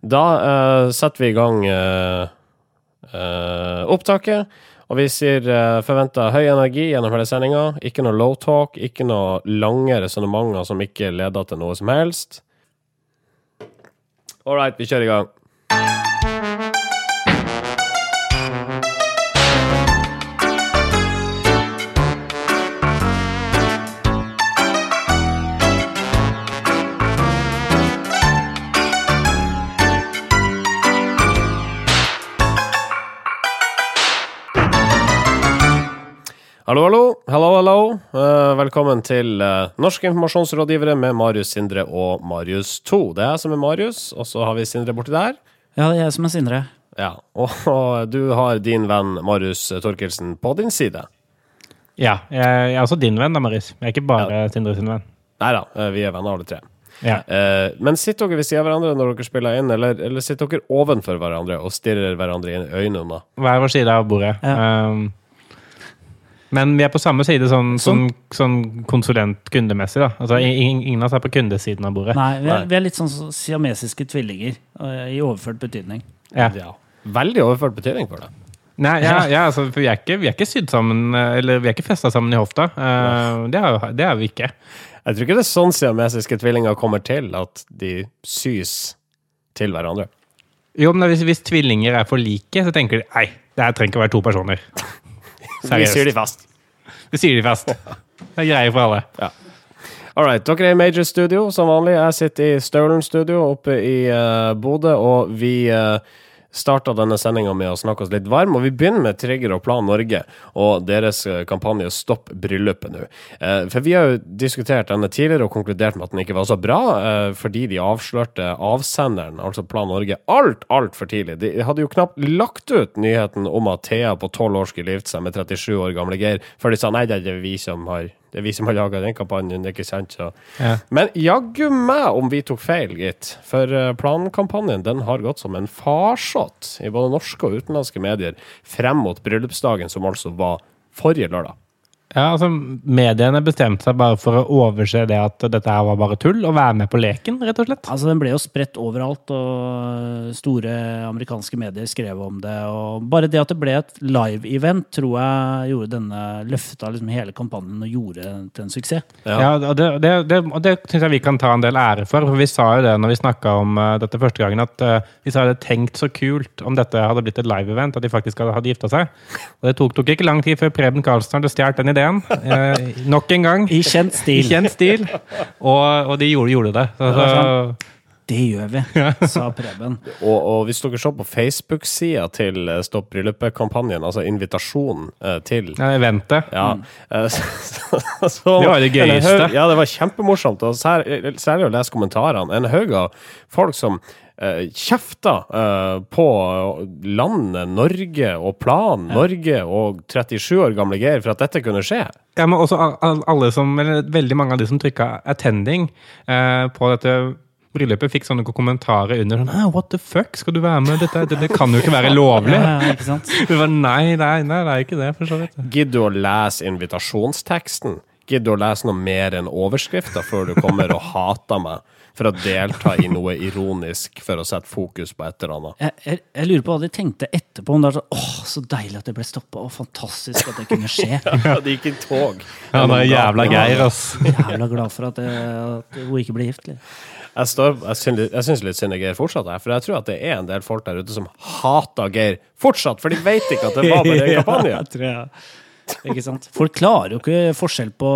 Da uh, setter vi i gang uh, opptaket. Og vi sier uh, forventa høy energi gjennom hele sendinga. Ikke noe low talk, ikke noe lange resonnementer som ikke leder til noe som helst. All right, vi kjører i gang. Hallo, hallo. Hallo, hallo. Uh, velkommen til uh, Norske informasjonsrådgivere med Marius Sindre og Marius 2. Det er jeg som er Marius, og så har vi Sindre borti der. Ja, det er jeg som er Sindre. Ja, og, og du har din venn Marius Torkelsen på din side. Ja, jeg, jeg er også din venn, da, Marius. Jeg er ikke bare Sindre sin venn. Nei da, uh, vi er venner alle tre. Ja. Eh, men sitter dere ved siden av hverandre når dere spiller inn, eller, eller sitter dere ovenfor hverandre og stirrer hverandre i øynene? Hver vår side av bordet. Um, men vi er på samme side sånn, sånn, sånn konsulent-kundemessig. da. Altså, ingen, ingen av oss er på kundesiden av bordet. Nei, vi er, vi er litt sånn siamesiske tvillinger eh, i overført betydning. Ja. Ja. Veldig overført betydning for det. Nei, ja, ja, altså, for vi er ikke, vi er ikke sydd sammen, eh, eller vi er ikke festa sammen i hofta. Uh, det, er, det er vi ikke. Jeg tror ikke det er sånn siamesiske tvillinger kommer til, at de sys til hverandre. Jo, men hvis, hvis tvillinger er for like, så tenker de nei, det her trenger ikke å være to personer. Vi sier de fast. Vi sier de fast. Det er greier for alle. All right, dere er i Major Studio som vanlig. Jeg sitter i Staulen Studio oppe i uh, Bodø, og vi uh, starta denne sendinga med å snakke oss litt varm. Og vi begynner med Trigger og Plan Norge og deres eh, kampanje Stopp bryllupet nå. Eh, for vi har jo diskutert denne tidligere og konkludert med at den ikke var så bra, eh, fordi de avslørte avsenderen, altså Plan Norge, alt, altfor tidlig. De hadde jo knapt lagt ut nyheten om at Thea på 12 år skulle gifte seg med 37 år gamle Geir, før de sa nei, det er vi som har det er vi som har laga den kampanjen, ikke sant? Så. Ja. Men jaggu meg om vi tok feil, gitt. For eh, plankampanjen den har gått som en farsott i både norske og utenlandske medier frem mot bryllupsdagen, som altså var forrige lørdag. Ja, altså Mediene bestemte seg bare for å overse det at dette her var bare tull, og være med på leken, rett og slett. Altså, Den ble jo spredt overalt, og store amerikanske medier skrev om det. og Bare det at det ble et live-event, tror jeg gjorde denne løfta liksom hele kampanjen og gjorde den til en suksess. Ja. Ja, og Det, det, det, det syns jeg vi kan ta en del ære for. for Vi sa jo det når vi snakka om eh, dette første gangen, at uh, hvis jeg hadde tenkt så kult om dette hadde blitt et live-event, at de faktisk hadde, hadde gifta seg. Og det tok, tok ikke lang tid før Preben Karlsen hadde stjålet den ideen. Eh, nok en gang. I kjent I stil. kjent stil. Og, og de gjorde, gjorde det. Så, så, Det gjør vi, sa Preben. Og, og hvis dere så på Facebook-sida til eh, Stopp bryllupet-kampanjen, altså invitasjonen eh, til ja, eventet. Ja. mm. så, så, Det var det gøyeste. Ja, det var kjempemorsomt. Og sær, særlig å lese kommentarene. En haug av folk som uh, kjefta eh, på landet Norge og planen Norge og 37 år gamle Geir for at dette kunne skje. Ja, men også al- al- alle som, eller veldig mange av de som trykka 'attending' eh, på dette bryllupet, fikk sånne kommentarer under sånn «Hæ, What the fuck, skal du være med? Dette, det, det kan jo ikke være lovlig. Ja, ikke sant? Det var nei, nei, nei, det er ikke det, for så vidt. Gidder du å lese invitasjonsteksten? Gidder du å lese noe mer enn overskrifter før du kommer og hater meg for å delta i noe ironisk for å sette fokus på et eller annet? Jeg, jeg, jeg lurer på hva de tenkte etterpå. Om det er sånn, åh, Så deilig at det ble stoppa, og fantastisk at det kunne skje. Ja, det gikk i tog. Ja, det er jævla Geir, ass. Jævla glad for at, det, at hun ikke ble gift. Eller? Jeg, står, jeg, syns, litt synd i Geir fortsatt, jeg, for jeg tror at det er en del folk der ute som hater Geir fortsatt, for de vet ikke at det var bare en kampanje. Ja, tror jeg. Ikke sant? Folk klarer jo ikke forskjell på,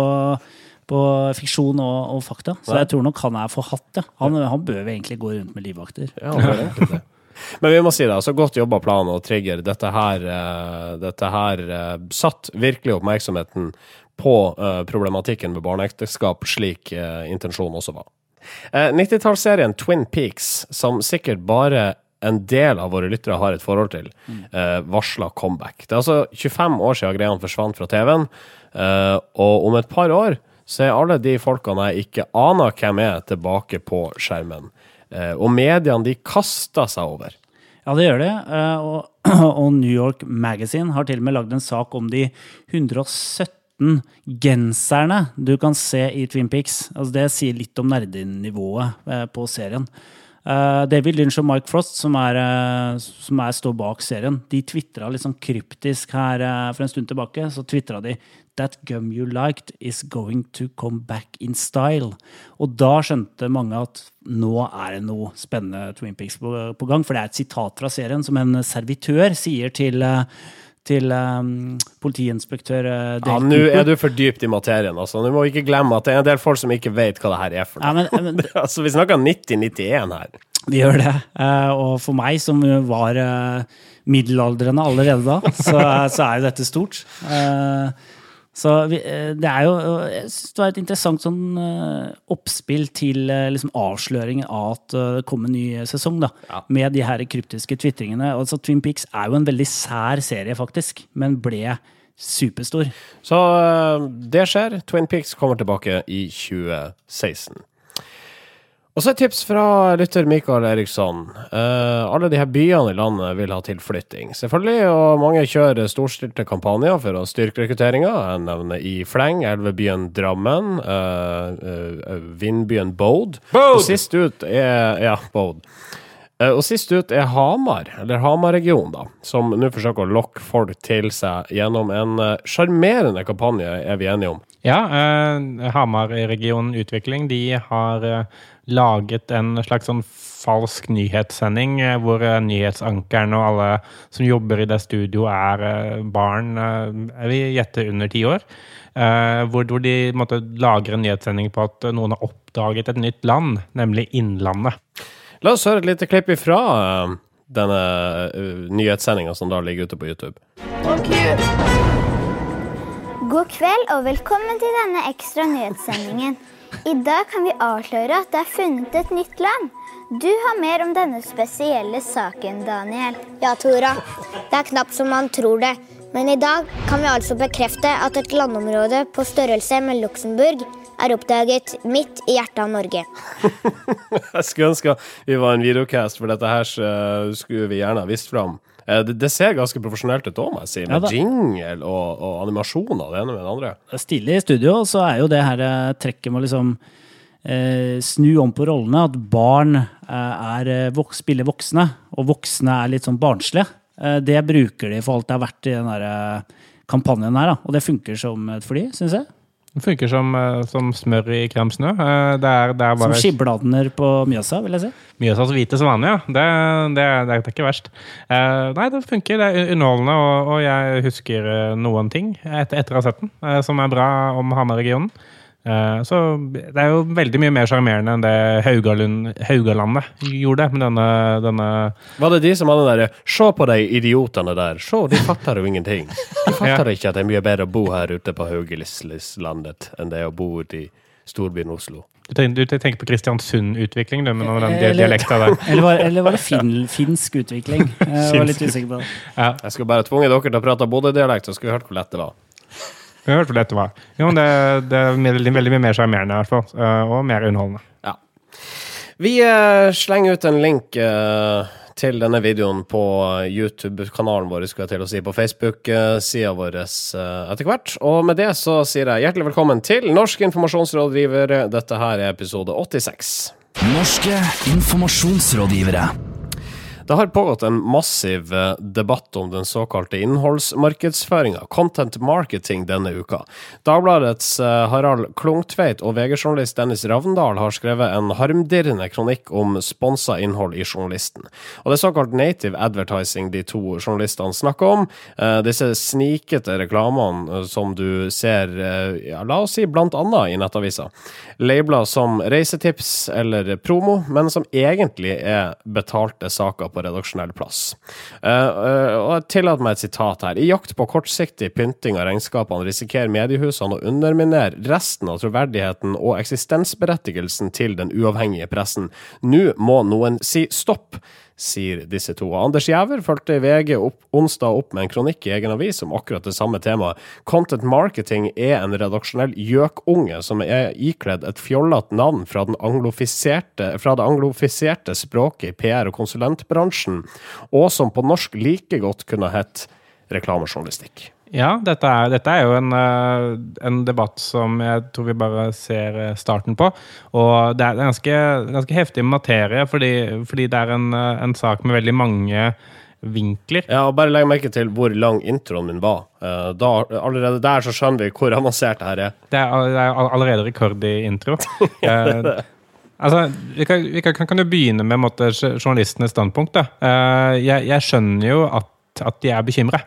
på fiksjon og, og fakta, så Nei. jeg tror nok han er for hatt. Ja. Han, han bør jo egentlig gå rundt med livvakter. Ja, egentlig det. Men vi må si det, altså godt jobba plan og trigger. Dette her, eh, dette her eh, satt virkelig oppmerksomheten på eh, problematikken med barneekteskap, slik intensjonen også var. Eh, 90-tallsserien Twin Peaks, som sikkert bare en del av våre lyttere har et forhold til, eh, varsla comeback. Det er altså 25 år siden greiene forsvant fra TV-en, og om et par år så er alle de folkene jeg ikke aner hvem er, tilbake på skjermen. Eh, og mediene de kaster seg over. Ja, det gjør det. eh, Og, New York Magazine har til og med lagd en sak om de 117 genserne du kan se i Twin Peaks. Altså, det sier litt om nerdenivået eh, på serien. Eh, David Lynch og Mike Frost, som, er, eh, som er, står bak serien, de tvitra litt sånn kryptisk her eh, for en stund tilbake. Så tvitra de That gum you liked is going to come back in style. Og da skjønte mange at nå er det noe spennende Twin Peaks på, på gang. For det er et sitat fra serien som en servitør sier til til um, politiinspektør uh, Ja, Nå er du for dypt i materien. altså. Nå må vi ikke glemme at det er en del folk som ikke vet hva det her er for noe. Ja, men, men, altså, Vi snakker 90-91 her. Vi gjør det. Uh, og for meg, som var uh, middelaldrende allerede da, så, så, er jo dette stort. Uh, så vi, eh, det er jo Jeg synes det var et interessant sånn uh, oppspill til uh, liksom avsløringen av at det kommer en ny sesong. da, ja. Med de her kryptiske tvitringene. Altså, Twin Peaks er jo en veldig sær serie, faktisk, men ble superstor. Så det skjer. Twin Peaks kommer tilbake i 2016. Og så et tips fra lytter Mikael Eriksson. Uh, alle de her byene i landet vil ha tilflytting, selvfølgelig, og mange kjører storstilte kampanjer for å styrke rekrutteringa. Jeg nevner i fleng elvebyen Drammen, uh, uh, vindbyen Bode. Og sist ut er Ja, Bode. Og sist ut er Hamar, eller Hamar-regionen, da, som nå forsøker å lokke folk til seg gjennom en sjarmerende kampanje, er vi enige om. Ja, eh, Hamar-regionen Utvikling de har eh, laget en slags sånn falsk nyhetssending eh, hvor eh, nyhetsankeren og alle som jobber i det studioet, er eh, barn jeg vil gjette under ti år. Hvor de måtte lagre en nyhetssending på at noen har oppdaget et nytt land, nemlig Innlandet. La oss høre et lite klipp ifra denne nyhetssendinga som da ligger ute på YouTube. Okay. God kveld og velkommen til denne ekstra nyhetssendingen. I dag kan vi avsløre at det er funnet et nytt land. Du har mer om denne spesielle saken, Daniel. Ja, Tora. Det er knapt som man tror det. Men i dag kan vi altså bekrefte at et landområde på størrelse med Luxembourg er oppdaget midt i hjertet av Norge. Jeg skulle ønske vi var en videocast, for dette her skulle vi gjerne ha visst fram. Eh, det, det, ser ganske profesjonelt ut òg, må jeg si, med ja, jingle og, og animasjoner det ene med det andre. Stilig i studio, så er jo det her eh, trekket med å liksom eh, snu om på rollene. At barn eh, er, vok spiller voksne, og voksne er litt sånn barnslige. Eh, det bruker de for alt det har vært i den der, kampanjen her, da. og det funker som et fly, syns jeg. Det funker som, eh, som smør i krem snø. Eh, det er, det er bare... Som skibladner på Mjøsa, vil jeg si. Mjøsas hvite svane, ja. Det, det, det, er ikke verst. Uh, nei, det funker. Det er underholdende, og, og jeg husker noen ting etter, etter å ha sett den, uh, som er bra om Hamar-regionen. Eh, så det er jo veldig mye mer sjarmerende enn det Haugalandet gjorde med denne, denne Var det de som hadde den derre 'Se på de idiotene der', se, de fatter jo ingenting'. De fatter ja. ikke at det er mye bedre å bo her ute på Haugelislandet enn det er å bo ute i storbyen Oslo. Du tenker, du tenker på Kristiansund-utvikling, du, med den dialekta der. Eller var, eller var det fin, finsk utvikling? Jeg var litt usikker på det. Ja. Jeg skulle bare tvunget dere til å prate Bodø-dialekt, så skulle vi hørt hvor lett det var. Vi har hørt hvor lett det var. Jo, det, det er veldig, veldig mye mer sjarmerende, i hvert fall. Eh, og mer underholdende. Ja. Vi uh, slenger ut en link uh, til denne videoen på YouTube-kanalen vår, skulle jeg til å si, på Facebook-sida vår uh, etter hvert. Og med det så sier jeg hjertelig velkommen til Norsk informasjonsrådgiver. Dette her er episode 86. Norske informasjonsrådgivere. Det har pågått en massiv eh, debatt om den såkalte innholdsmarkedsføringa, content marketing, denne uka. Dagbladets eh, Harald Klungtveit og VG-journalist Dennis Ravndal har skrevet en harmdirrende kronikk om sponsa innhold i Journalisten. Og det er såkalt native advertising de to journalistene snakker om. Eh, disse snikete reklamene som du ser, ja, la oss si blant annet i nettaviser. Labla som reisetips eller promo, men som egentlig er betalte saker på redaksjonell plass. Uh, uh, og jeg tillater meg et sitat her. I jakt på kortsiktig pynting av regnskapene risikerer mediehusene å underminere resten av troverdigheten og eksistensberettigelsen til den uavhengige pressen. Nå må noen si stopp sier disse to. Anders Giæver fulgte VG opp, onsdag opp med en kronikk i egen avis om akkurat det samme temaet. Content marketing er en redaksjonell gjøkunge som er ikledd et fjollete navn fra, fra, det anglofiserte språket i PR- og konsulentbransjen, og som på norsk like godt kunne hett reklamejournalistikk. Ja, dette er, dette er jo en, eh, en, debatt som jeg tror vi bare ser eh, starten på. Og det er en ganske, ganske heftig materie, fordi, fordi det er en, eh, en, sak med veldig mange vinkler. Ja, og Bare legg merke til hvor lang introen min var. Da, allerede der så skjønner vi hvor avansert det her er. Det er, det er allerede rekord i intro. Altså, vi kan, vi kan, kan jo begynne med måte, journalistenes standpunkt. Jeg, jeg, skjønner jo at, at de er bekymret.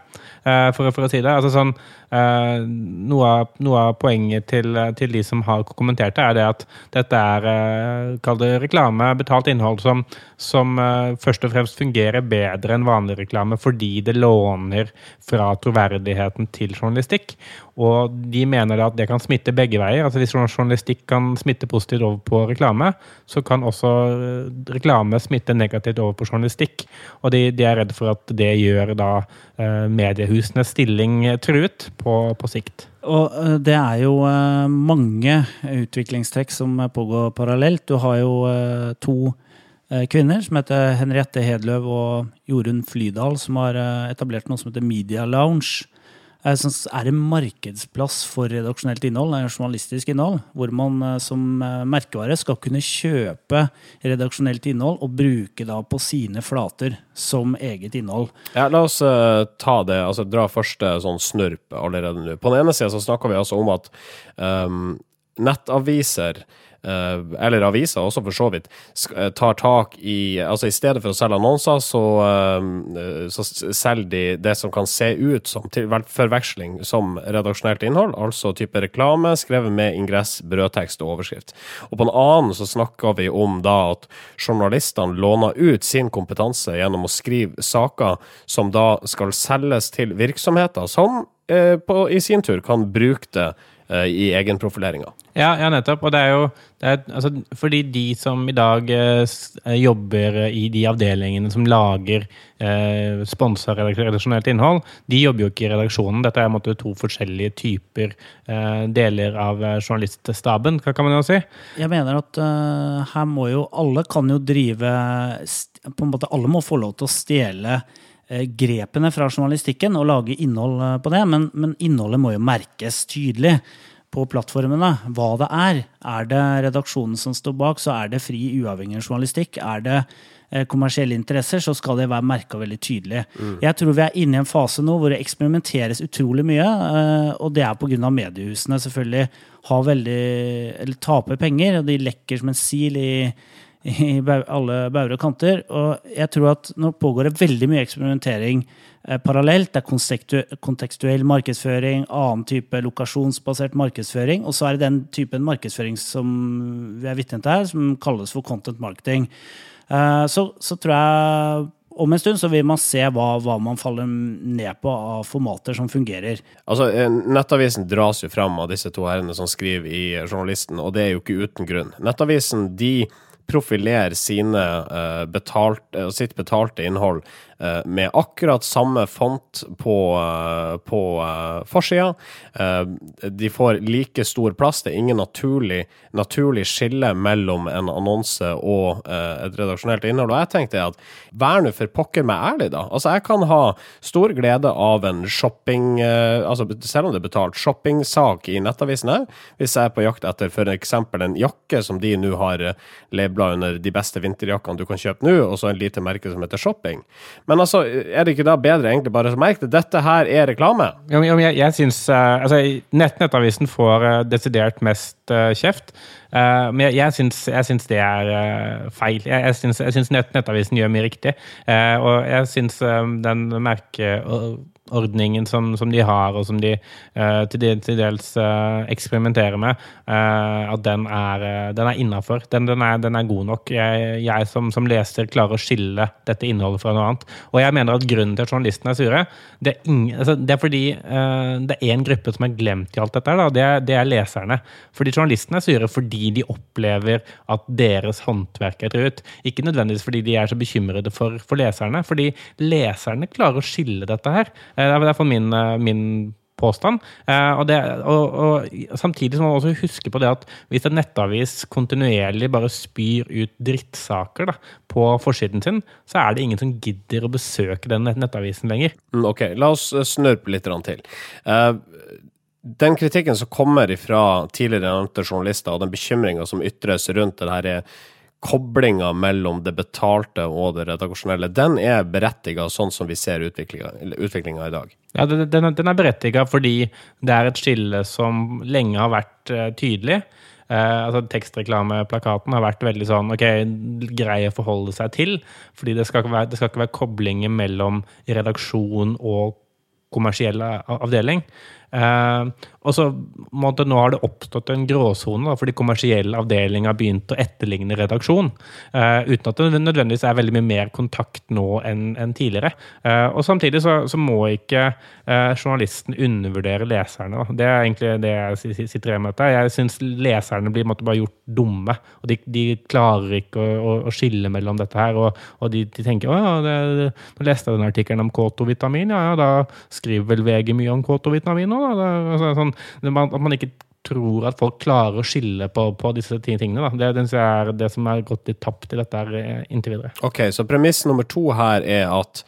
Eh, for, for, å si det. Altså sånn, eh, noe, av, noe, av, poenget til, til, de som har kommentert det, er det at dette er eh, kall det reklame, betalt innhold, som, som først og fremst fungerer bedre enn vanlig reklame fordi det låner fra troverdigheten til journalistikk. Og de mener at det kan smitte begge veier. altså Hvis journalistikk kan smitte positivt over på reklame, så kan også reklame smitte negativt over på journalistikk. Og de, de er redd for at det gjør da eh, mediehusenes stilling truet på, på sikt. Og eh, det er jo eh, mange utviklingstrekk som pågår parallelt. Du har jo to kvinner som heter Henriette Hedløv og Jorunn Flydal, som har etablert noe som heter Media Lounge er det markedsplass for redaksjonelt innhold, journalistisk innhold, hvor man eh, som eh, merkevare skal kunne kjøpe redaksjonelt innhold og bruke da på sine flater som eget innhold. Ja, La oss ta det, altså dra første sånn snurp allerede nå. På den ene sida så snakker vi altså om at um, nettaviser Eh, eller aviser også, for så vidt, eh, tar tak i Altså i stedet for å selge annonser, så, eh, så selger de det som kan se ut som til forveksling som redaksjonelt innhold, altså type reklame skrevet med ingress, brødtekst og overskrift. Og på en annen så snakker vi om da at journalistene låner ut sin kompetanse gjennom å skrive saker som da skal selges til virksomheter som på, i sin tur kan bruke det i egenprofileringa. Ja, ja, nettopp. Og det er jo det er, altså, fordi de som i dag eh, jobber i de avdelingene som lager eh, sponsa redaksjonelt innhold, de jobber jo ikke i redaksjonen. Dette er måte, to forskjellige typer eh, deler av journaliststaben, hva kan man jo si? Jeg mener at her må jo alle kan jo drive på en måte Alle må få lov til å stjele Eh, grepene fra journalistikken og lage innhold eh, på det, men, men, innholdet må jo merkes tydelig på plattformene hva det er. Er det redaksjonen som står bak, så er det fri, uavhengig journalistikk. Er det eh, kommersielle interesser, så skal det være merka veldig tydelig. Mm. Jeg tror vi er inne i en fase nå hvor det eksperimenteres utrolig mye, og det er pga. mediehusene selvfølgelig har veldig, eller taper penger, og de lekker som en sil i i alle bauger og kanter. Og jeg tror at nå pågår det veldig mye eksperimentering eh, parallelt. Det er kontekstuell markedsføring, annen type lokasjonsbasert markedsføring. Og så er det den typen markedsføring som vi er vitne til her, som kalles for content marketing. Eh, så, så, tror jeg om en stund så vil man se hva, hva, man faller ned på av formater som fungerer. Altså, eh, Nettavisen dras jo fram av disse to herrene som skriver i Journalisten, og det er jo ikke uten grunn. Nettavisen de profilere sine, uh, betalt, uh, sitt betalte innhold med akkurat samme font på, på forsida. de får like stor plass. Det er ingen naturlig, naturlig skille mellom en annonse og et redaksjonelt innhold. Og jeg tenkte at vær nå for pokker meg ærlig, da. Altså, jeg kan ha stor glede av en shopping altså Selv om det er betalt, shoppingsak i Nettavisen her, hvis jeg er på jakt etter f.eks. en jakke som de nå har labla under de beste vinterjakkene du kan kjøpe nå, og så en lite merke som heter shopping. Men altså, er det ikke da bedre egentlig bare å merke det? Dette her er reklame? Jo, jo, jeg, jeg synes, uh, altså, nett Nettavisen får uh, desidert mest uh, kjeft. men jeg, jeg, syns, det er feil. Jeg, jeg syns, syns nett, Nettavisen gjør mye riktig. og jeg syns den merke ordningen som, som, de har, og som de uh, til, til, dels uh, eksperimenterer med, uh, at den er, uh, innafor. Den, den, den, er god nok. Jeg, jeg som, som, leser klarer å skille dette innholdet fra noe annet. Og jeg mener at grunnen til at journalistene er sure, det er, ingen, altså, det er fordi det er én gruppe som er glemt i alt dette, da, det, er, det er leserne. Fordi journalistene er sure fordi de opplever at deres håndverk er truet. Ikke nødvendigvis fordi de er så bekymrede for, for leserne, fordi leserne klarer å skille dette her. Eh, det er i hvert fall min, eh, min påstand. Eh, og, det, og, og Samtidig må man også huske på det at hvis en nettavis kontinuerlig bare spyr ut drittsaker da, på forsiden sin, så er det ingen som gidder å besøke den nettavisen lenger. Mm, ok, la oss snurpe litt til. Den kritikken som kommer fra tidligere nevnte journalister, og den bekymringa som ytres rundt det her koblinga mellom det betalte og det redaksjonelle, den er berettiga sånn som vi ser utviklinga i dag? Ja, den, den er berettiga fordi det er et skille som lenge har vært uh, tydelig. Uh, altså Tekstreklameplakaten har vært veldig sånn ok, grei å forholde seg til. Fordi det skal være, det skal ikke være koblinger mellom redaksjon og kommersiell avdeling. Uh, og så måtte, Nå har det oppstått en gråsone, fordi kommersiell avdeling har begynt å etterligne redaksjon. Uh, uten at det nødvendigvis er veldig mye mer kontakt nå enn en tidligere. Uh, og Samtidig så, så må ikke journalisten undervurdere leserne. Da. Det er egentlig det jeg sitter igjen med. dette. Jeg syns leserne blir måtte, bare gjort dumme. og De, de klarer ikke å, å, å, skille mellom dette her. Og, og de, de, tenker å ja, nå leste jeg den artikkelen om K2-vitamin, ja, ja, da skriver vel VG mye om K2-vitamin nå, da. Altså, sånn, at man ikke tror at folk klarer å skille på, på disse tingene. Da. Det, det er det som er gått litt tapt i dette her eh, inntil videre. Ok, Så premiss nummer to her er at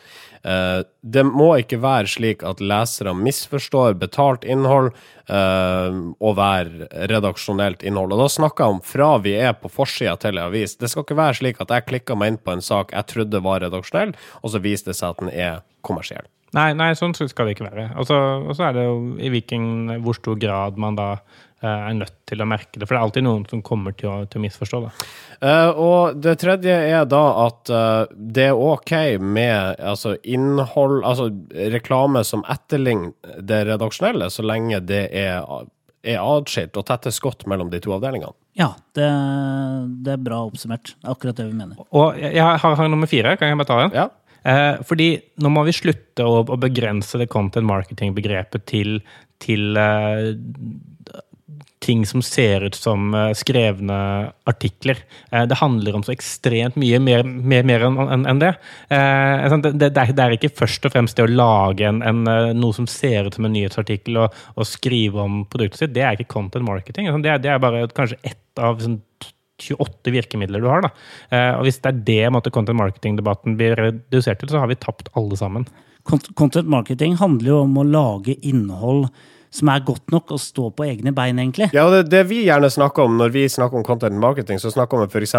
uh, det må ikke være slik at lesere misforstår betalt innhold uh, og være redaksjonelt innhold. Og da snakker jeg om fra vi er på forsida til en avis. Det skal ikke være slik at jeg klikker meg inn på en sak jeg trodde var redaksjonell, og så viser det seg at den er kommersiell. Nei, nei, sånn skal det ikke være. Og så er det jo i hvilken, hvor stor grad man da uh, er nødt til å merke det. For det er alltid noen som kommer til å, til å misforstå det. Uh, og det tredje er da at uh, det er OK med altså, innhold, altså reklame som etterligner det redaksjonelle, så lenge det er er atskilt og tettes godt mellom de to avdelingene. Ja, det, det er bra oppsummert. Akkurat det vi mener. Og jeg har, har nummer fire. Kan jeg bare ta den? Ja. Eh, fordi nå må vi slutte å, å begrense det content marketing-begrepet til, til eh, ting som ser ut som eh, skrevne artikler. Eh, det handler om så ekstremt mye mer, mer, mer enn en det. Eh, det, det. det, er ikke først og fremst det å lage en, en, noe som ser ut som en nyhetsartikkel og, og, skrive om produktet sitt. Det er ikke content marketing. Det er, det er bare kanskje ett av sånn, 28 virkemidler du har. Da. Eh, og Hvis det er det måtte, content marketing-debatten blir redusert til, så har vi tapt alle sammen. Content marketing handler jo om å lage innhold som er godt nok å stå på egne bein, egentlig. Ja, det, det vi gjerne snakker om når vi snakker om content marketing, så snakker vi f.eks.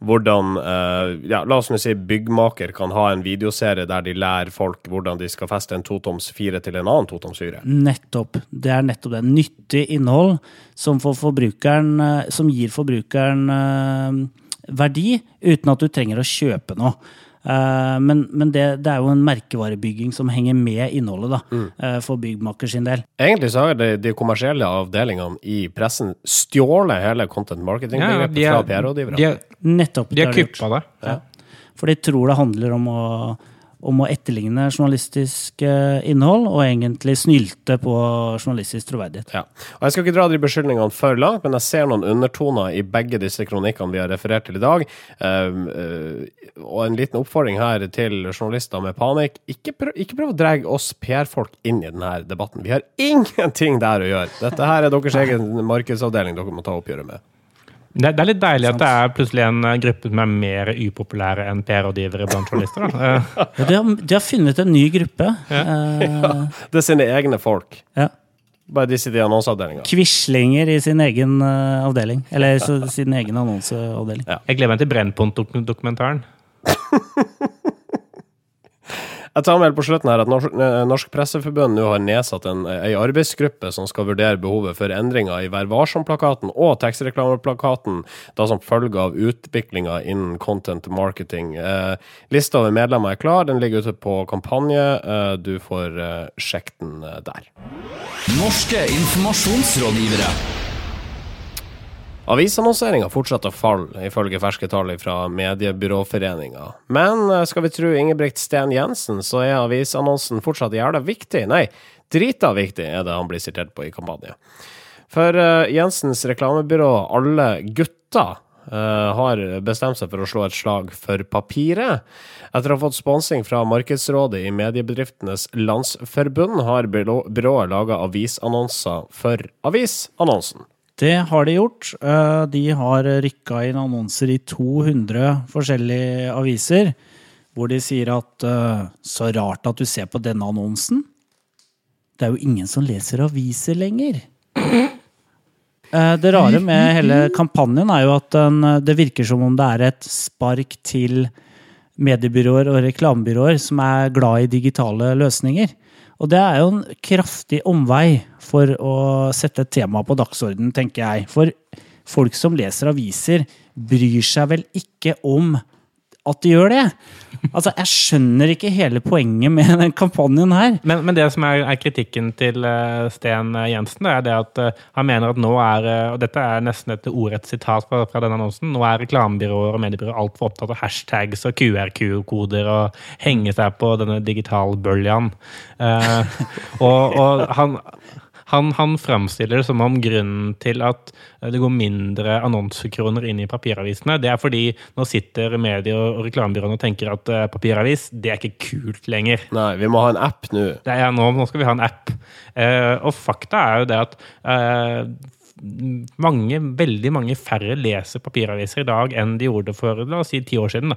hvordan uh, ja, La oss nå si byggmaker kan ha en videoserie der de lærer folk hvordan de skal feste en totoms fire til en annen totoms fire. Nettopp. Det er nettopp det. Nyttig innhold som, eh, som gir forbrukeren uh, verdi, uten at du trenger å kjøpe noe. Uh, men, men det, det, er jo en merkevarebygging som henger med innholdet, da, mm. uh, for byggmaker sin del. Egentlig så har de, de kommersielle avdelingene i pressen stjålet hele content marketing-begrepet ja, fra PR-rådgivere. Nettopp. De har kuppa det. Ja. For de tror det handler om å om å etterligne journalistisk eh, innhold og egentlig snylte på journalistisk troverdighet. Ja. Og Jeg skal ikke dra de beskyldningene for langt, men jeg ser noen undertoner i begge disse kronikkene vi har referert til i dag. Um, uh, og en liten oppfordring her til journalister med panikk. Ikke prøv, ikke prøv å dra oss PR-folk inn i denne debatten. Vi har ingenting der å gjøre. Dette her er deres egen markedsavdeling dere må ta oppgjøret med. Det, det, er litt deilig at det er plutselig en eh, gruppe som er mer upopulære enn PR-rådgivere blant journalister. Da. ja, de, har, de, har, funnet en ny gruppe. Ja. Uh, det er sine egne folk. Ja. Bare de sitter i annonseavdelinga. Quislinger i sin egen uh, avdeling. Eller sin egen annonseavdeling. Jeg gleder meg til Brennpunkt-dokumentaren. Jeg tar med på slutten her at eh, Norsk Presseforbund nå har nedsatt en, en, arbeidsgruppe som skal vurdere behovet for endringer i Vær varsom-plakaten og tekstreklameplakaten, da som følge av utviklinga innen content marketing. Eh, lista over medlemmer er klar, den ligger ute på kampanje. Eh, du får eh, sjekke den eh, der. Norske informasjonsrådgivere. Avisannonseringa fortsetter å falle, ifølge ferske tall fra Mediebyråforeninga. Men eh, skal vi tro Ingebrigt Sten Jensen, så er avisannonsen fortsatt jævla viktig. Nei, drita viktig er det han blir sitert på i kampanje. For uh, Jensens reklamebyrå Alle Gutta eh, har bestemt seg for å slå et slag for papiret. Etter å ha fått sponsing fra Markedsrådet i Mediebedriftenes Landsforbund, har byrå- byrået laga avisannonser for avisannonsen. Det har de gjort. Eh, De har rykka inn annonser i 200 forskjellige aviser, hvor de sier at eh, så rart at du ser på denne annonsen. Det er jo ingen som leser aviser lenger. Eh, Det rare med hele kampanjen er jo at den, det virker som om det er et spark til mediebyråer og reklamebyråer som er glad i digitale løsninger. Og det er jo en kraftig omvei for å sette et tema på dagsordenen, tenker jeg. For folk som leser aviser, bryr seg vel ikke om at de gjør det? Altså, jeg skjønner ikke hele poenget med den kampanjen her. Men, men det som er, er kritikken til eh, Sten Jensen, er det at eh, han mener at nå er eh, Og dette er nesten et ordrett sitat fra, fra denne annonsen. Nå er reklamebyråer og mediebyråer altfor opptatt av hashtags og QR-koder og henge seg på denne digitalbølgen. Uh, og, og han han, han framstiller det som om grunnen til at eh, det går mindre annonsekroner inn i papiravisene, det er fordi nå sitter medie- og reklamebyråene og tenker at eh, papiravis, det er ikke kult lenger. Nei, vi må ha en app nå. Det er, nå, nå skal vi ha en app. Eh, og fakta er jo det at eh, mange, veldig mange færre leser papiraviser i dag enn de gjorde for la oss si, ti år siden.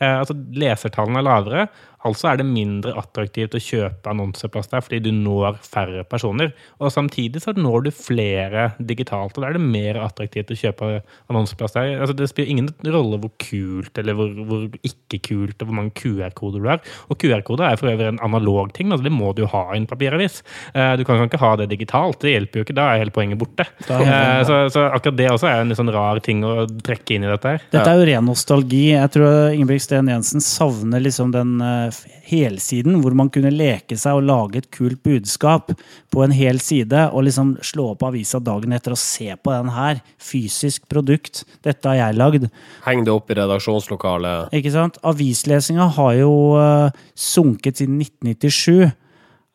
Eh, altså, lesertallene er lavere, altså er det mindre attraktivt å kjøpe annonseplass der fordi du når færre personer. Og samtidig så når du flere digitalt, og da er det mer attraktivt å kjøpe annonseplass der. Altså, det spiller ingen rolle hvor kult eller hvor, hvor ikke kult og hvor mange QR-koder du har. Og QR-koder er for øvrig en analog ting, altså det må du jo ha i en papiravis. Eh, du kan ikke ha det digitalt, det hjelper jo ikke, da er hele poenget borte. Eh, så, så akkurat det også er en litt sånn rar ting å trekke inn i dette her. Dette er jo ren nostalgi. Jeg tror Ingebrigt Sten Jensen savner liksom den eh, helsiden hvor man kunne leke seg og lage et kult budskap på en hel side, og liksom slå opp avisa dagen etter og se på den her. Fysisk produkt. Dette har jeg lagd. Heng det opp i redaksjonslokalet. Ikke sant? Avislesinga har jo uh, sunket siden 1997.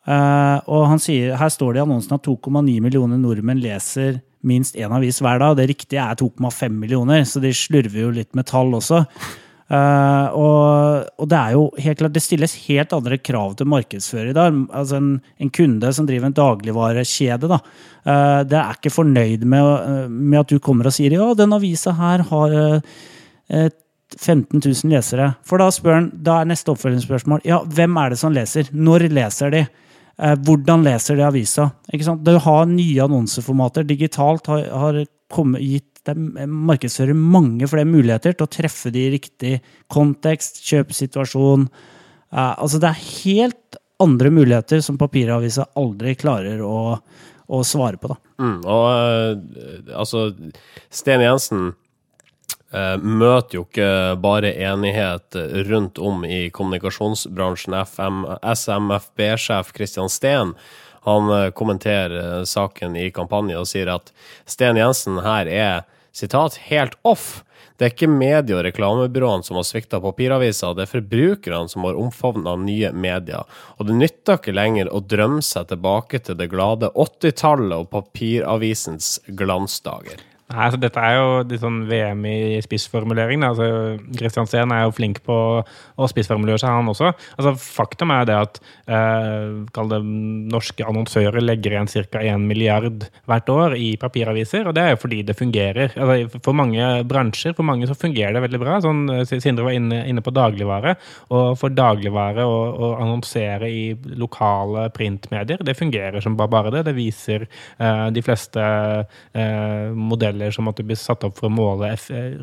Uh, og han sier, her står det i annonsen at 2,9 millioner nordmenn leser minst én avis hver dag. Det riktige er 2,5 millioner, så de slurver jo litt med tall også. Eh, og, og det er jo helt klart, det stilles helt andre krav til markedsfører i dag. Altså en, en kunde som driver en dagligvarekjede, da, uh, det er ikke fornøyd med, å- med at du kommer og sier ja, den avisa her har uh, 15 000 lesere. For da spør han, da er neste oppfølgingsspørsmål ja, hvem er det som leser? Når leser de? Eh, hvordan leser de avisa? Ikke sant? Det har nye annonseformater digitalt har, har kommet, gitt deg markedsfører mange flere muligheter til å treffe de i riktig kontekst, kjøpesituasjon. Uh, altså det er helt andre muligheter som papiravisa aldri klarer å, å svare på. da. Mm, og uh, altså, Sten Jensen eh, møter jo ikke bare enighet rundt om i kommunikasjonsbransjen. SMFB-sjef Kristian Steen han eh, kommenterer eh, saken i kampanje og sier at Sten Jensen her er sitat, helt off. Det er ikke medie- og reklamebyråene som har svikta papiraviser, det er forbrukerne som har omfavna nye medier. Og det nytter ikke lenger å drømme seg tilbake til det glade 80-tallet og papiravisens glansdager. Nei, altså Dette er jo litt sånn VM i spissformulering. Altså, Christian Steen er jo flink på å spissformulere seg, han også. Altså, Faktum er det at eh, det norske annonsører legger igjen ca. 1 milliard hvert år i papiraviser. Og det er jo fordi det fungerer. Altså, for mange bransjer for mange så fungerer det veldig bra. Sånn, eh, Sindre var inne, inne på dagligvare. Og for dagligvare å, å annonsere i lokale printmedier, det fungerer som bare det. Det viser eh, de fleste eh, modeller som at bli satt opp for å måle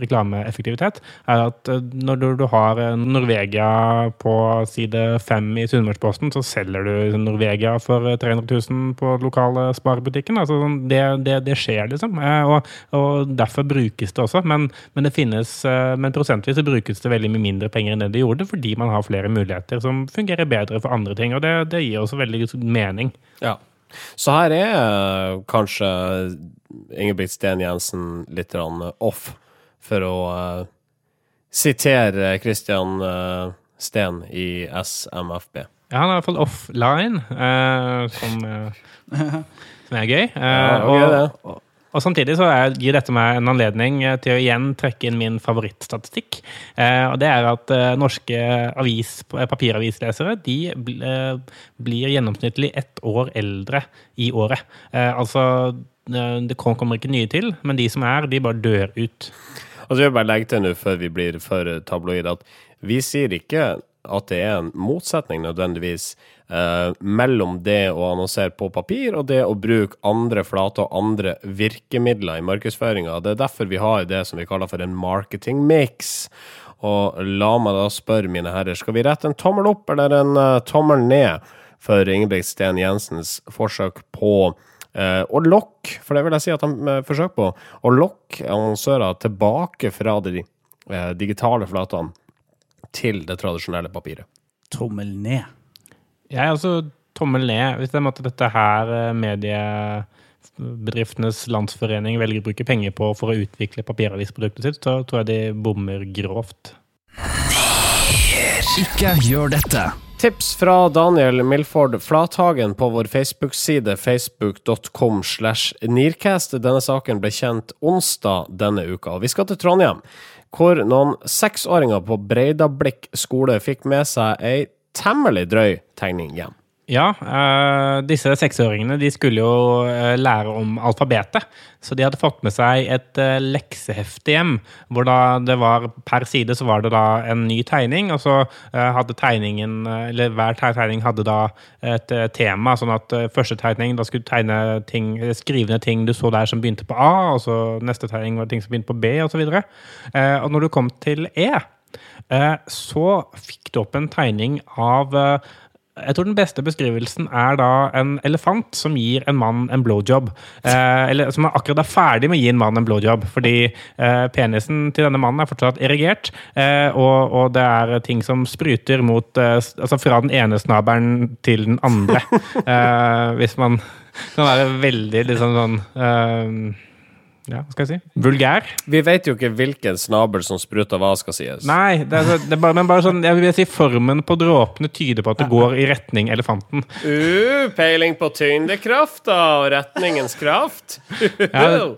reklameeffektivitet, er at eh, når du, du har eh, Norvegia på side fem i Sunnmørsposten, så selger du Norvegia for eh, 300 000 på lokale sparebutikken. Altså, sånn, det, det, det skjer, liksom. Eh, Og, og derfor brukes det også. Men, men, det finnes, eh, men prosentvis så brukes det veldig mye mindre penger enn det det gjorde, fordi man har flere muligheter som fungerer bedre for andre ting. Og det, det gir også veldig mening. Ja. Så her er eh, kanskje Ingebrigt Sten Jensen litt off, for å uh, sitere Christian uh, Steen i SMFB. Ja, han er i hvert fall offline, uh, som, eh, som er gøy. Uh, Ja, okay, og. Og samtidig så er, gir dette meg en anledning eh, til å igjen trekke inn min favorittstatistikk. Eh, og det er at eh, norske avis, eh, papiravislesere de bl eh, blir gjennomsnittlig ett år eldre i året. Eh, altså det kommer ikke nye til, men de som er, de bare dør ut. Og så vil jeg bare legge til nå, før vi blir for tabloid, at vi sier ikke at det er en motsetning nødvendigvis eh, mellom det å annonsere på papir og det å bruke andre flater og andre virkemidler i markedsføringa. Det er derfor vi har det som vi kaller for en marketing mix. Og la meg da spørre, mine herrer, skal vi rette en tommel opp eller en uh, tommel ned for Ingebrigt Sten Jensens forsøk på Uh, og lokk, for det vil jeg si at han uh, forsøker på, å lokke annonsører tilbake fra de uh, digitale flatene til det tradisjonelle papiret. Tommel ned. Jeg er altså tommel ned. Hvis det er en måte dette her eh, mediebedriftenes landsforening velger å bruke penger på for å utvikle papiravisproduktet sitt, så tror jeg de bommer grovt. Ikke gjør dette. Tips fra Daniel Milford Flathagen på vår Facebook-side facebook.com slash Nearcast. Denne saken ble kjent onsdag denne uka. Og vi skal til Trondheim, hvor noen seksåringer på Breidablikk skole fikk med seg ei temmelig drøy tegning igjen. Ja, eh, disse seksåringene de skulle jo eh, lære om alfabetet. Så de hadde fått med seg et eh, leksehefte hjem, hvor da det var per side så var det da en ny tegning, og så hadde tegningen, eller hver tegning hadde da et tema, sånn at første tegning da skulle tegne ting, skrive ned ting du så der som begynte på A, og så neste tegning var ting som begynte på B, og så Og når du kom til E, så fikk du opp en tegning av eh, jeg tror den beste beskrivelsen er da en elefant som gir en mann en blowjob. Eh, eller som er akkurat er ferdig med å gi en mann en blowjob. Fordi eh, penisen til denne mannen er fortsatt erigert, eh, og, og det er ting som spruter mot eh, Altså fra den ene snabelen til den andre. eh, hvis man kan være veldig liksom sånn eh, Ja, hva skal jeg si? Vulgær. Vi vet jo ikke hvilken snabel som spruter hva, skal sies. Nei, det er, det er bare, men bare sånn, jeg vil si formen på dråpene tyder på at det går i retning elefanten. Uh, peiling på tyngdekrafta og retningens kraft. Ja,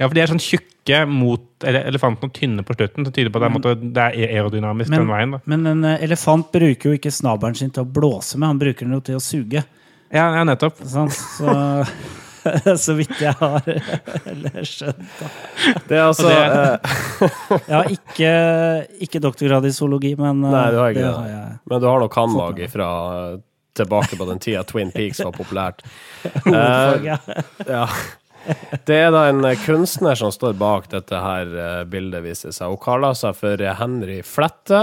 Ja, for de er sånn tjukke mot elefanten og tynne på slutten. Så tyder på at det, er, måte, det er aerodynamisk Men, den veien. da. men en eh, elefant bruker jo ikke snabelen sin til å blåse med, han bruker den jo til å suge. Ja, ja nettopp. Sånn, Så, så vidt jeg har skjønt. Det er altså eh, Jeg har ikke, ikke doktorgrad i zoologi, men eh, Nei, du har ikke det. har jeg. Men du har nok kannmage fra eh, tilbake på den tida Twin Peaks var populært. Hovedfag, Ja. ja. Det er da en eh, kunstner som står bak dette her eh, bildet, viser seg. Hun kaller seg for eh, Henry Flette.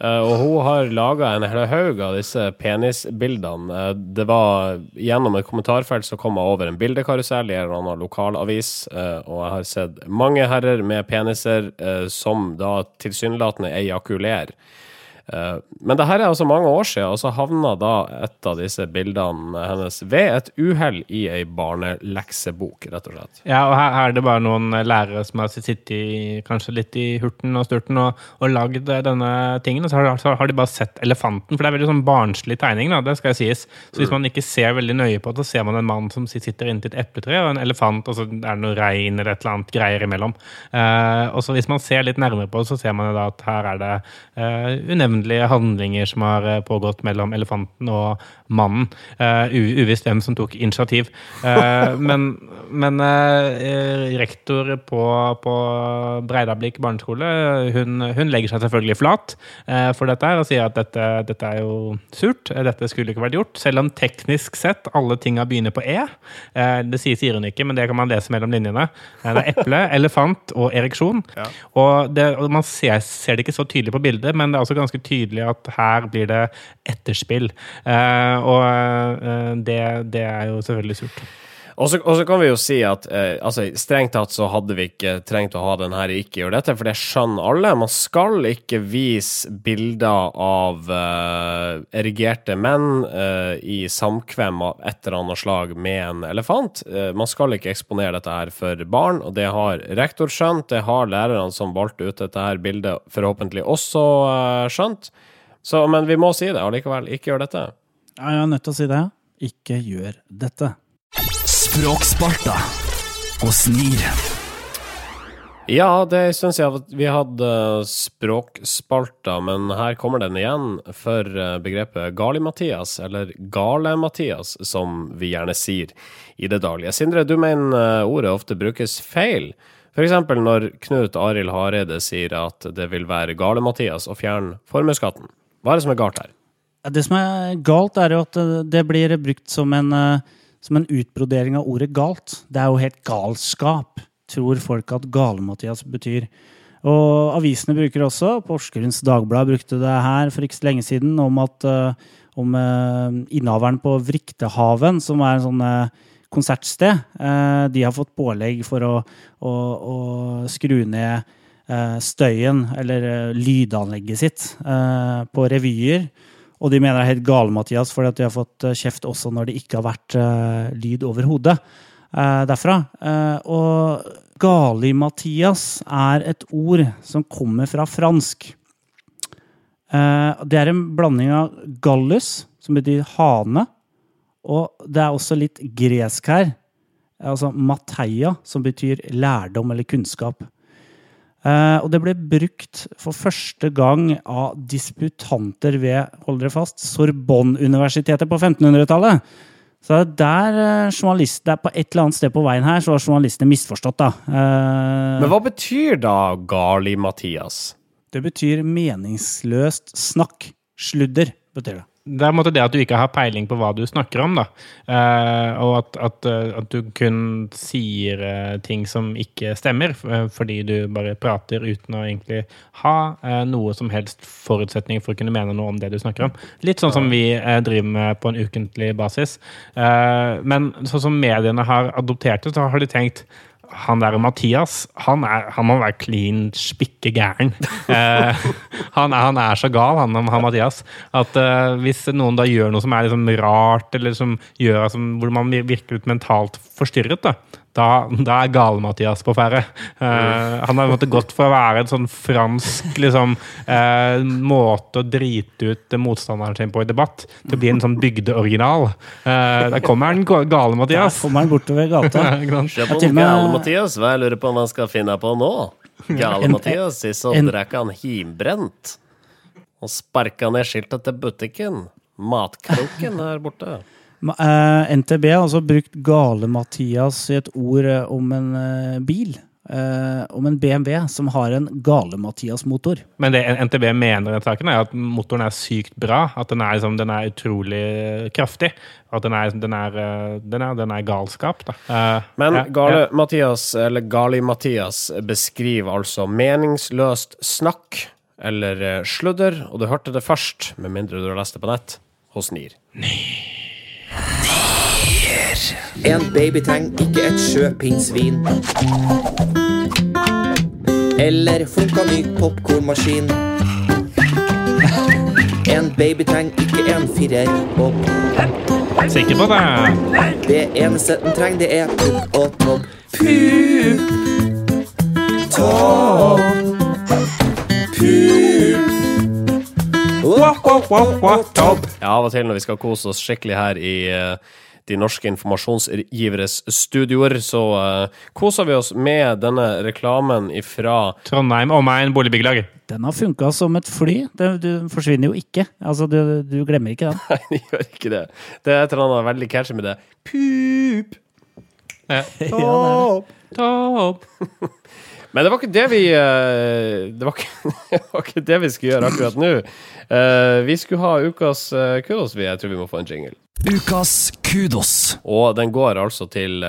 Eh, Og hun har laga en hel haug av disse penisbildene. Eh, Det var gjennom et kommentarfelt så kom jeg over en bildekarusell i en eller annen lokalavis, eh, og jeg har sett mange herrer med peniser som da tilsynelatende ejakulerer. Eh, Men det her er altså mange år siden, og så havna da et av disse bildene hennes ved et uhell i ei barneleksebok, rett og slett. Ja, og her, her er det bare noen lærere som har sittet kanskje litt i hurten og sturten og, og lagd eh, denne tingen, og så har, så har de bare sett elefanten. For det er veldig sånn barnslig tegning, da, det skal sies. Så hvis man ikke ser veldig nøye på det, så ser man en mann som sitter inntil et epletre, og en elefant, og så er det noe rein eller et eller annet greier imellom. Eh, og så hvis man ser litt nærmere på det, så ser man da at her er det eh, unevnelige handlinger som har eh, pågått mellom elefanten og mannen. Uh, uvisst hvem som tok initiativ. Uh, men men uh, rektor på, på Breidablikk barneskole hun, hun legger seg selvfølgelig flat for dette her og sier at dette, dette er jo surt. Dette skulle ikke vært gjort. Selv om teknisk sett alle tinga begynner på E. Det sier, sier hun ikke, men det kan man lese mellom linjene. Det er eple, elefant og ereksjon. Og, det, og man ser, ser det ikke så tydelig på bildet, men det er også ganske tydelig at her blir det etterspill. Eh, og eh, det, det er jo selvfølgelig surt. Og så, kan vi jo si at eh, altså, strengt tatt så hadde vi ikke trengt å ha den her ikke gjør dette, for det skjønner alle. Man skal ikke vise bilder av eh, erigerte menn eh, i samkvem av et eller annet slag med en elefant. Eh, man skal ikke eksponere dette her for barn, og det har rektor skjønt. Det har lærerne som valgte ut dette her bildet, forhåpentlig også eh, skjønt. Så, men vi må si det allikevel. Ikke gjør dette. Ja, jeg er nødt til å si det. Ikke gjør dette. Språksparta. og snir. Ja, det er en stund siden vi hadde språkspalta, men her kommer den igjen for eh, begrepet Gali-Mathias, eller Gale-Mathias, som vi gjerne sier i det daglige. Sindre, du mener eh, ordet ofte brukes feil. For eksempel når Knut Arild Hareide sier at det vil være Gale-Mathias å fjerne formuesskatten. Hva er det som er galt her? Det som er galt, er jo at eh, det blir brukt som en, eh, som en utbrodering av ordet galt. Det er jo helt galskap, tror folk at Gale-Mathias betyr. Og avisene bruker også, Porsgrunns Dagblad brukte det her for ikke så lenge siden, om at eh, om eh, innehaveren på Vriktehaven, som er en sånn konsertsted, de har fått pålegg for å, å, å skru ned støyen, eller lydanlegget sitt, på revyer. Og de mener det er helt gale, Mathias, fordi at de har fått eh, kjeft også når det ikke har vært uh, lyd over hodet uh, derfra. Uh, og Gali-Mathias er et ord som kommer fra fransk. Eh, det er en blanding av gallus, som betyr hane, og det er også litt gresk her. Altså mateia, som betyr lærdom eller kunnskap. Eh, og det ble brukt for første gang av disputanter ved, hold dere fast, Sorbonne-universitetet på 1500-tallet. Så det er der eh, det er på et eller annet sted på veien her, så har journalistene misforstått, da. Eh, Men hva betyr da Gali-Mathias? det betyr meningsløst snakk. Sludder, betyr det. Det er en måte det at du ikke har peiling på hva du snakker om, da. Eh, og at, at, eh, at du kun sier eh, ting som ikke stemmer, fordi du bare prater uten å egentlig ha noe som helst forutsetning for å kunne mene noe om det du snakker om. Litt sånn som vi driver med på en ukentlig basis. Men sånn som mediene har adoptert det, så har de tenkt han der Mathias, han, er, han må være klin spikke gæren. Eh, han, han er så gal, han, han Mathias, at eh, hvis noen da gjør noe som er liksom rart, eller som gjør altså, hvor man virker ut mentalt forstyrret, da, da, da er Gale-Mathias på ferde. Uh, han har gått for å være en sånn fransk liksom, uh, måte å drite ut motstanderen sin på i debatt, til å bli en sånn bygdeoriginal. Uh, der kommer han Gale-Mathias. kommer han bortover gata. Se på Gale-Mathias, hva jeg lurer på om han skal finne på nå. Gale-Mathias, sist så en- drakk han himbrent. Og sparka ned skiltet til butikken. Matkroken er borte. Eh, NTB har altså brukt Gale-Mathias i et ord eh, om en eh, bil. Eh, om en BMW som har en Gale-Mathias-motor. Men det NTB mener i den saken, er at motoren er sykt bra. At den er, liksom, den er utrolig kraftig. At den er, den er, den er, den er galskap, da. Eh, Men. Gale-Mathias, eller Gali-Mathias, beskriver altså meningsløst snakk eller sludder, og du hørte det først, med mindre du har lest det på nett, hos NIR. En baby trenger ikke et sjøpinnsvin. Eller funka ny popkornmaskin. En baby trenger ikke en firerbob. Sikker på det? Det eneste den trenger, det er pupp og topp. Pupp. Topp. Ja, av og til når vi skal kose oss skikkelig her i eh, de norske informasjonsgiveres studioer, så uh, koser vi oss med denne reklamen ifra Trondheim og meg, en boligbyggelag. Den har funka som et fly. Den, du forsvinner jo ikke. Altså, du, du glemmer ikke den. Nei, den gjør ikke det. Det er et eller annet veldig catchy med det. Pup! Ja. Topp! Topp! Men det var ikke det vi eh, det, var ikke, det var ikke det vi skulle gjøre akkurat nå. Eh, vi skulle ha ukas uh, kudos. Jeg tror vi må få en jingle. Ukas kudos. Og den går altså til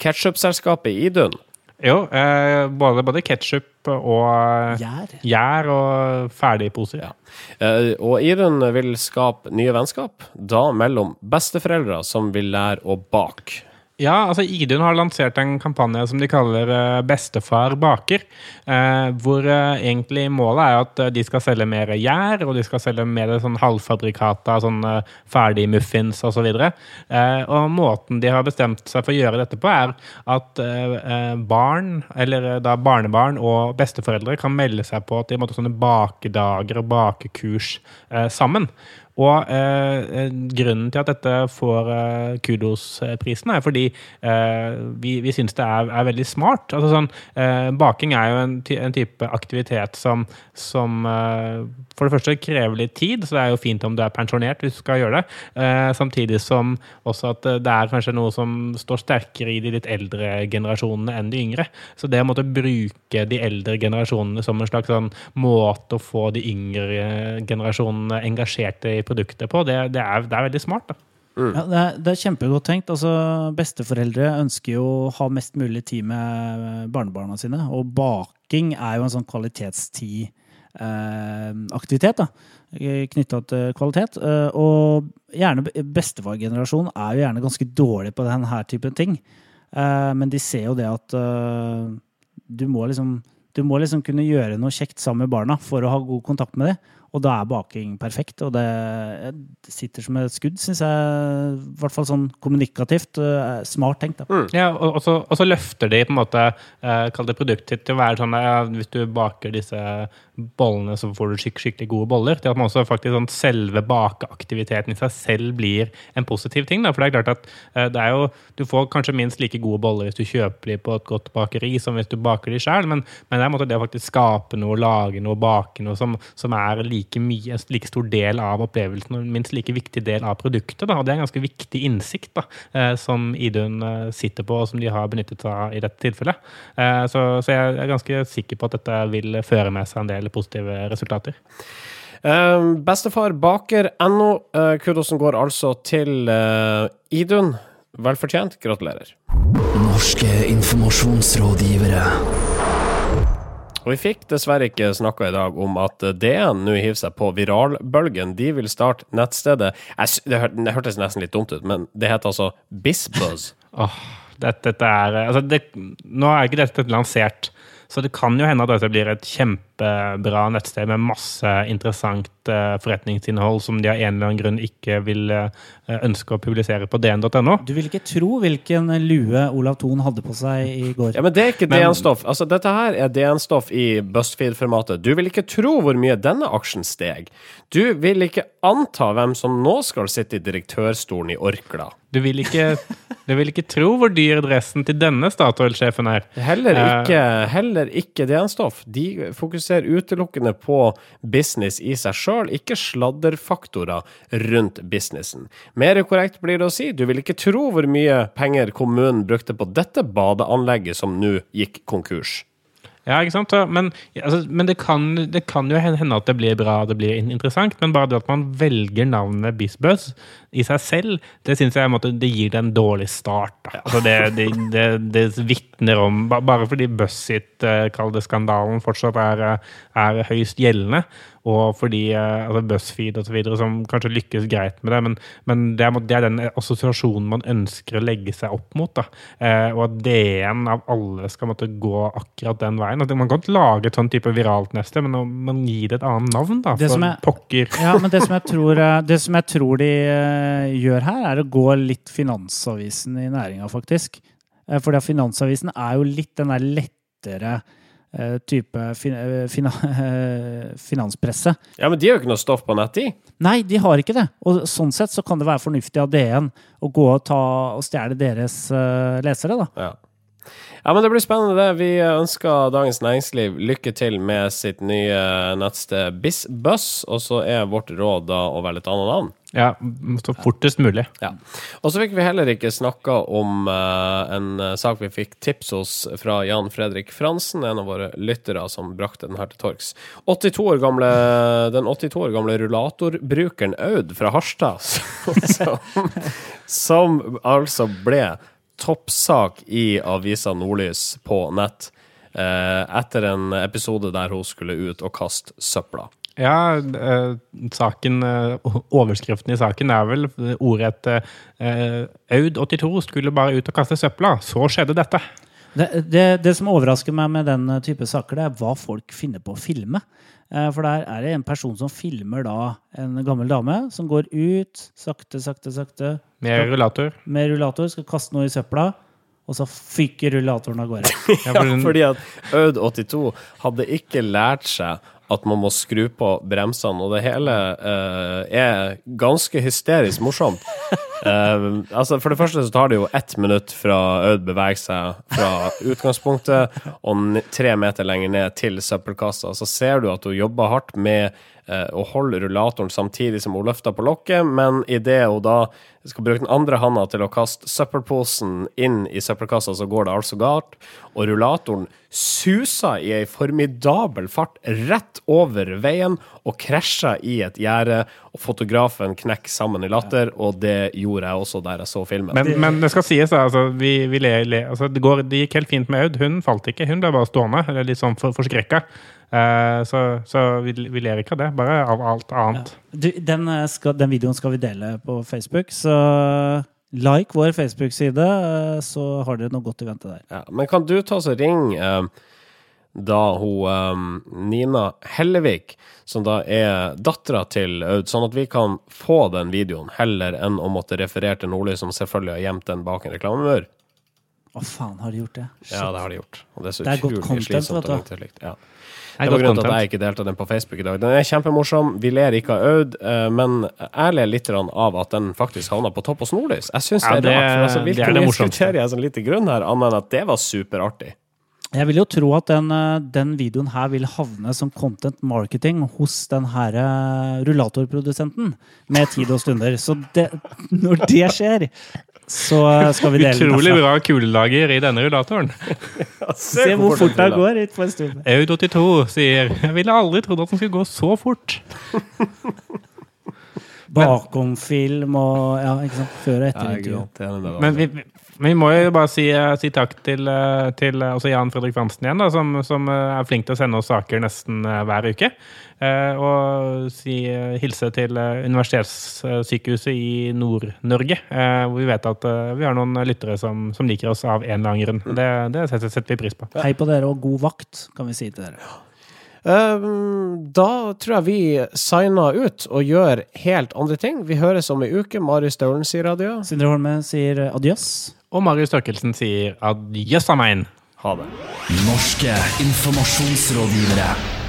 ketsjupselskapet Idun. Jo, eh, både, både ketsjup og eh, Gjær. gjær og ferdigposer. Eh, og Idun vil skape nye vennskap, da mellom besteforeldre som vil lære å bake. Ja, altså Idun har lansert en kampanje som de kaller eh, Bestefar baker. Eh, hvor eh, egentlig målet er at de skal selge mer gjær, og de skal selge mer sånn halvfabrikata, sånn eh, ferdig muffins osv. Eh, og måten de har bestemt seg for å gjøre dette på, er at barn, eller da barnebarn og besteforeldre kan melde seg på til måte sånne bakedager og bakekurs sammen. Og eh, eh, grunnen til at dette får eh, Kudos-prisen, er fordi eh, vi, vi syns det er, er veldig smart. Altså sånn, eh, baking er jo en, en type aktivitet som, som eh, for det første krever litt tid, så det er jo fint om du er pensjonert hvis du skal gjøre det. Samtidig som også at det er kanskje noe som står sterkere i de litt eldre generasjonene enn de yngre. Så det å måtte bruke de eldre generasjonene som en slags sånn måte å få de yngre generasjonene engasjerte i produktet på, det, det, er, det er veldig smart. da. Ja, det, er, det er kjempegodt tenkt. Altså, besteforeldre ønsker jo å ha mest mulig tid med barnebarna sine. Og baking er jo en sånn kvalitetstid-aktivitet. da, Knytta til kvalitet. Eh, og gjerne bestefargenerasjonen er jo gjerne ganske dårlig på denne typen ting. Eh, men de ser jo det at eh, du må liksom du må liksom kunne gjøre noe kjekt sammen med barna for å ha god kontakt med dem. Og da er baking perfekt. Og det, sitter som et skudd, syns jeg. I hvert fall sånn kommunikativt. eh, Smart tenkt. da. Ja, og, og, så, og så løfter de på en måte eh, Kall det produktet til å være sånn ja, Hvis du baker disse bollene, så får du skik skikkelig gode boller. Til at man også faktisk sånn selve bakeaktiviteten i seg selv blir en positiv ting. Da. For det er klart at eh, det er jo Du får kanskje minst like gode boller hvis du kjøper de på et godt bakeri som hvis du baker de sjøl, men, men det er en måte det å faktisk skape noe, lage noe, bake noe som, som er like mye, en like stor del av opplevelsen og en minst like viktig del av produktet. Da. Og det er en ganske viktig innsikt da, eh, som Idun eh, sitter på, og som de har benyttet seg av i dette tilfellet. Eh, så, så jeg er ganske sikker på at dette vil føre med seg en del positive resultater. Uh, bestefar baker NO. Uh, kudosen går altså til uh, Idun. Velfortjent. Gratulerer. Norske informasjonsrådgivere. Og vi fikk dessverre ikke snakka i dag om at DN nå hiver seg på viralbølgen. De vil starte nettstedet det, hørtes nesten litt dumt ut, men det heter altså Bisbuzz. Åh, dette, dette er altså det, Nå er ikke dette lansert, så det kan jo hende at dette blir et kjempebra nettsted med masse interessant eh, forretningsinnhold som de av en eller annen grunn ikke vil eh, ønske å publisere på dn.no. Du vil ikke tro hvilken lue Olav Thon hadde på seg i går. Ja, men det er ikke DN-stoff. Altså, dette her er DN-stoff i BuzzFeed-formatet. Du vil ikke tro hvor mye denne aksjen steg. Du vil ikke anta hvem som nå skal sitte i direktørstolen i Orkla. Du vil ikke, du vil ikke tro hvor dyr dressen til denne Statoil-sjefen er. Heller Eh, ikke, heller ikke DN-stoff. De fokuserer utelukkende på business i seg sjøl, ikke sladderfaktorer rundt businessen. Mer korrekt blir det å si, du vil ikke tro hvor mye penger kommunen brukte på dette badeanlegget som nå gikk konkurs. Ja, ikke sant? Men, altså, men det, kan, det kan jo hende at det blir bra, det blir interessant, men bare det at man velger navnet Bisbøs i seg selv, det syns jeg måte, det gir det en dårlig start. Da. Altså, det, det, det, det vitner om Bare fordi Buzz sitt, eh, kall det skandalen, fortsatt er, eh, er høyst gjeldende, og fordi eh, altså BuzzFeed osv. som kanskje lykkes greit med det, men, men det, er, det er den assosiasjonen man ønsker å legge seg opp mot. Da. Eh, og at DN av alle skal måtte gå akkurat den veien. At man kan godt lage et sånn type viralt neste, men man gir det et annet navn, da. For er- pokker. Ja, men det som jeg tror, eh, det som jeg tror de eh, gjør her, er å gå litt Finansavisen i næringa, faktisk. For Finansavisen er jo litt den der lettere type fin fin, eh, finanspresse. Ja, men de har jo ikke noe stoff på nett, de. Nei, de har ikke det. Og sånn sett så kan det være fornuftig av DN å gå og, ta, og stjele deres eh, lesere, da. Ja. Ja, men det blir spennende, det. Vi ønsker Dagens Næringsliv lykke til med sitt nye nettsted BizBuzz, og så er vårt råd da å velge et annet navn. Ja, så fortest mulig. Ja. Og så fikk vi heller ikke snakka om eh, en eh, sak vi fikk tips hos fra Jan Fredrik Fransen, en av våre lyttere som brakte den her til torgs. 82 år gamle, den 82 år gamle rullatorbrukeren Aud fra Harstad, som, som altså ble toppsak i avisa Nordlys på nett eh, etter en episode der hun skulle ut og kaste søpla. Ja, eh, saken, eh, overskriften i saken er vel ordrett eh, Aud 82 skulle bare ut og kaste søpla. Så skjedde dette. Det, det, det som overrasker meg med den type saker, det er hva folk finner på å filme. Eh, For der er det en person som filmer da en gammel dame som går ut sakte, sakte, sakte Med rullator. med rullator, skal kaste noe i søpla, og så fyker rullatoren av gårde. Ja, fordi at Aud 82 hadde ikke lært seg at man må skru på bremsene, og det hele uh, er ganske hysterisk morsomt. Eh, altså For det første så tar det jo ett minutt fra Aud beveger seg fra utgangspunktet og tre meter lenger ned til søppelkassa. Så ser du at hun jobber hardt med eh, å holde rullatoren samtidig som hun løfter på lokket, men idet hun da skal bruke den andre handa til å kaste søppelposen inn i søppelkassa, så går det altså galt, og rullatoren suser i ei formidabel fart rett over veien og krasjer i et gjerde, og fotografen knekker sammen i latter, og det gjorde jeg også der jeg så filmen. Men, men det skal sies. Altså, vi, vi le, le, altså, det, går, det gikk helt fint med Aud. Hun falt ikke. Hun ble bare stående. Eller litt sånn for, forskrekka. Eh, så så vi, vi ler ikke av det. Bare av alt annet. Du, den, eh, skal, den videoen skal vi dele på Facebook, så like vår Facebook-side, eh, så har dere noe godt i vente der. Ja, men kan du ta og ring eh, da hun eh, Nina Hellevik, som da er dattera til Aud, sånn at vi kan få den videoen, heller enn å måtte referere til Nordlys, som selvfølgelig har gjemt den bak en reklamemur. Å, faen, har de gjort det? Ja, det har de gjort. Og det er så Det er utrolig slitsomt. Ja. Det var grunnen til at jeg ikke delte den på Facebook i dag. Den er kjempemorsom. Vi ler ikke av Aud, eh, men jeg ler litt av at den faktisk havna på topp hos Nordlys. Jeg syns Ja, det er rart. For altså, det er det Hvilken morsomste. jeg som lite grunn her, annet enn at det var superartig? Jeg vil jo tro at den, eh, den videoen her vil havne som content marketing hos den her eh, rullatorprodusenten med tid og stunder. Så det, når det skjer, så skal vi dele den Utrolig bra kulelager i denne rullatoren. Se hvor fort det går ut på en stund. Aud 82 sier Jeg ville aldri trodd at den skulle gå så fort. Bakomfilm og ja, ikke sant? Før og etter. Men vi, men vi må jo bare si, eh, si takk til, eh, til eh, også Jan Fredrik Fransen igjen, da, som, som er flink til å sende oss saker nesten hver uke. Og si, hilse til eh, Universitetssykehuset i Nord-Norge, hvor vi vet at vi har noen lyttere som, som liker oss av en eller annen grunn. Det, det setter, setter vi pris på. Hei på dere og god vakt, kan vi si til dere. Um, da tror jeg vi signer ut og gjør helt andre ting. Vi høres om ei uke. Marius Staulen sier adjø. Sindre Holme sier adjøs. Og Marius Størkelsen sier adjøs amen. Ha det. Norske informasjonsrådgivere.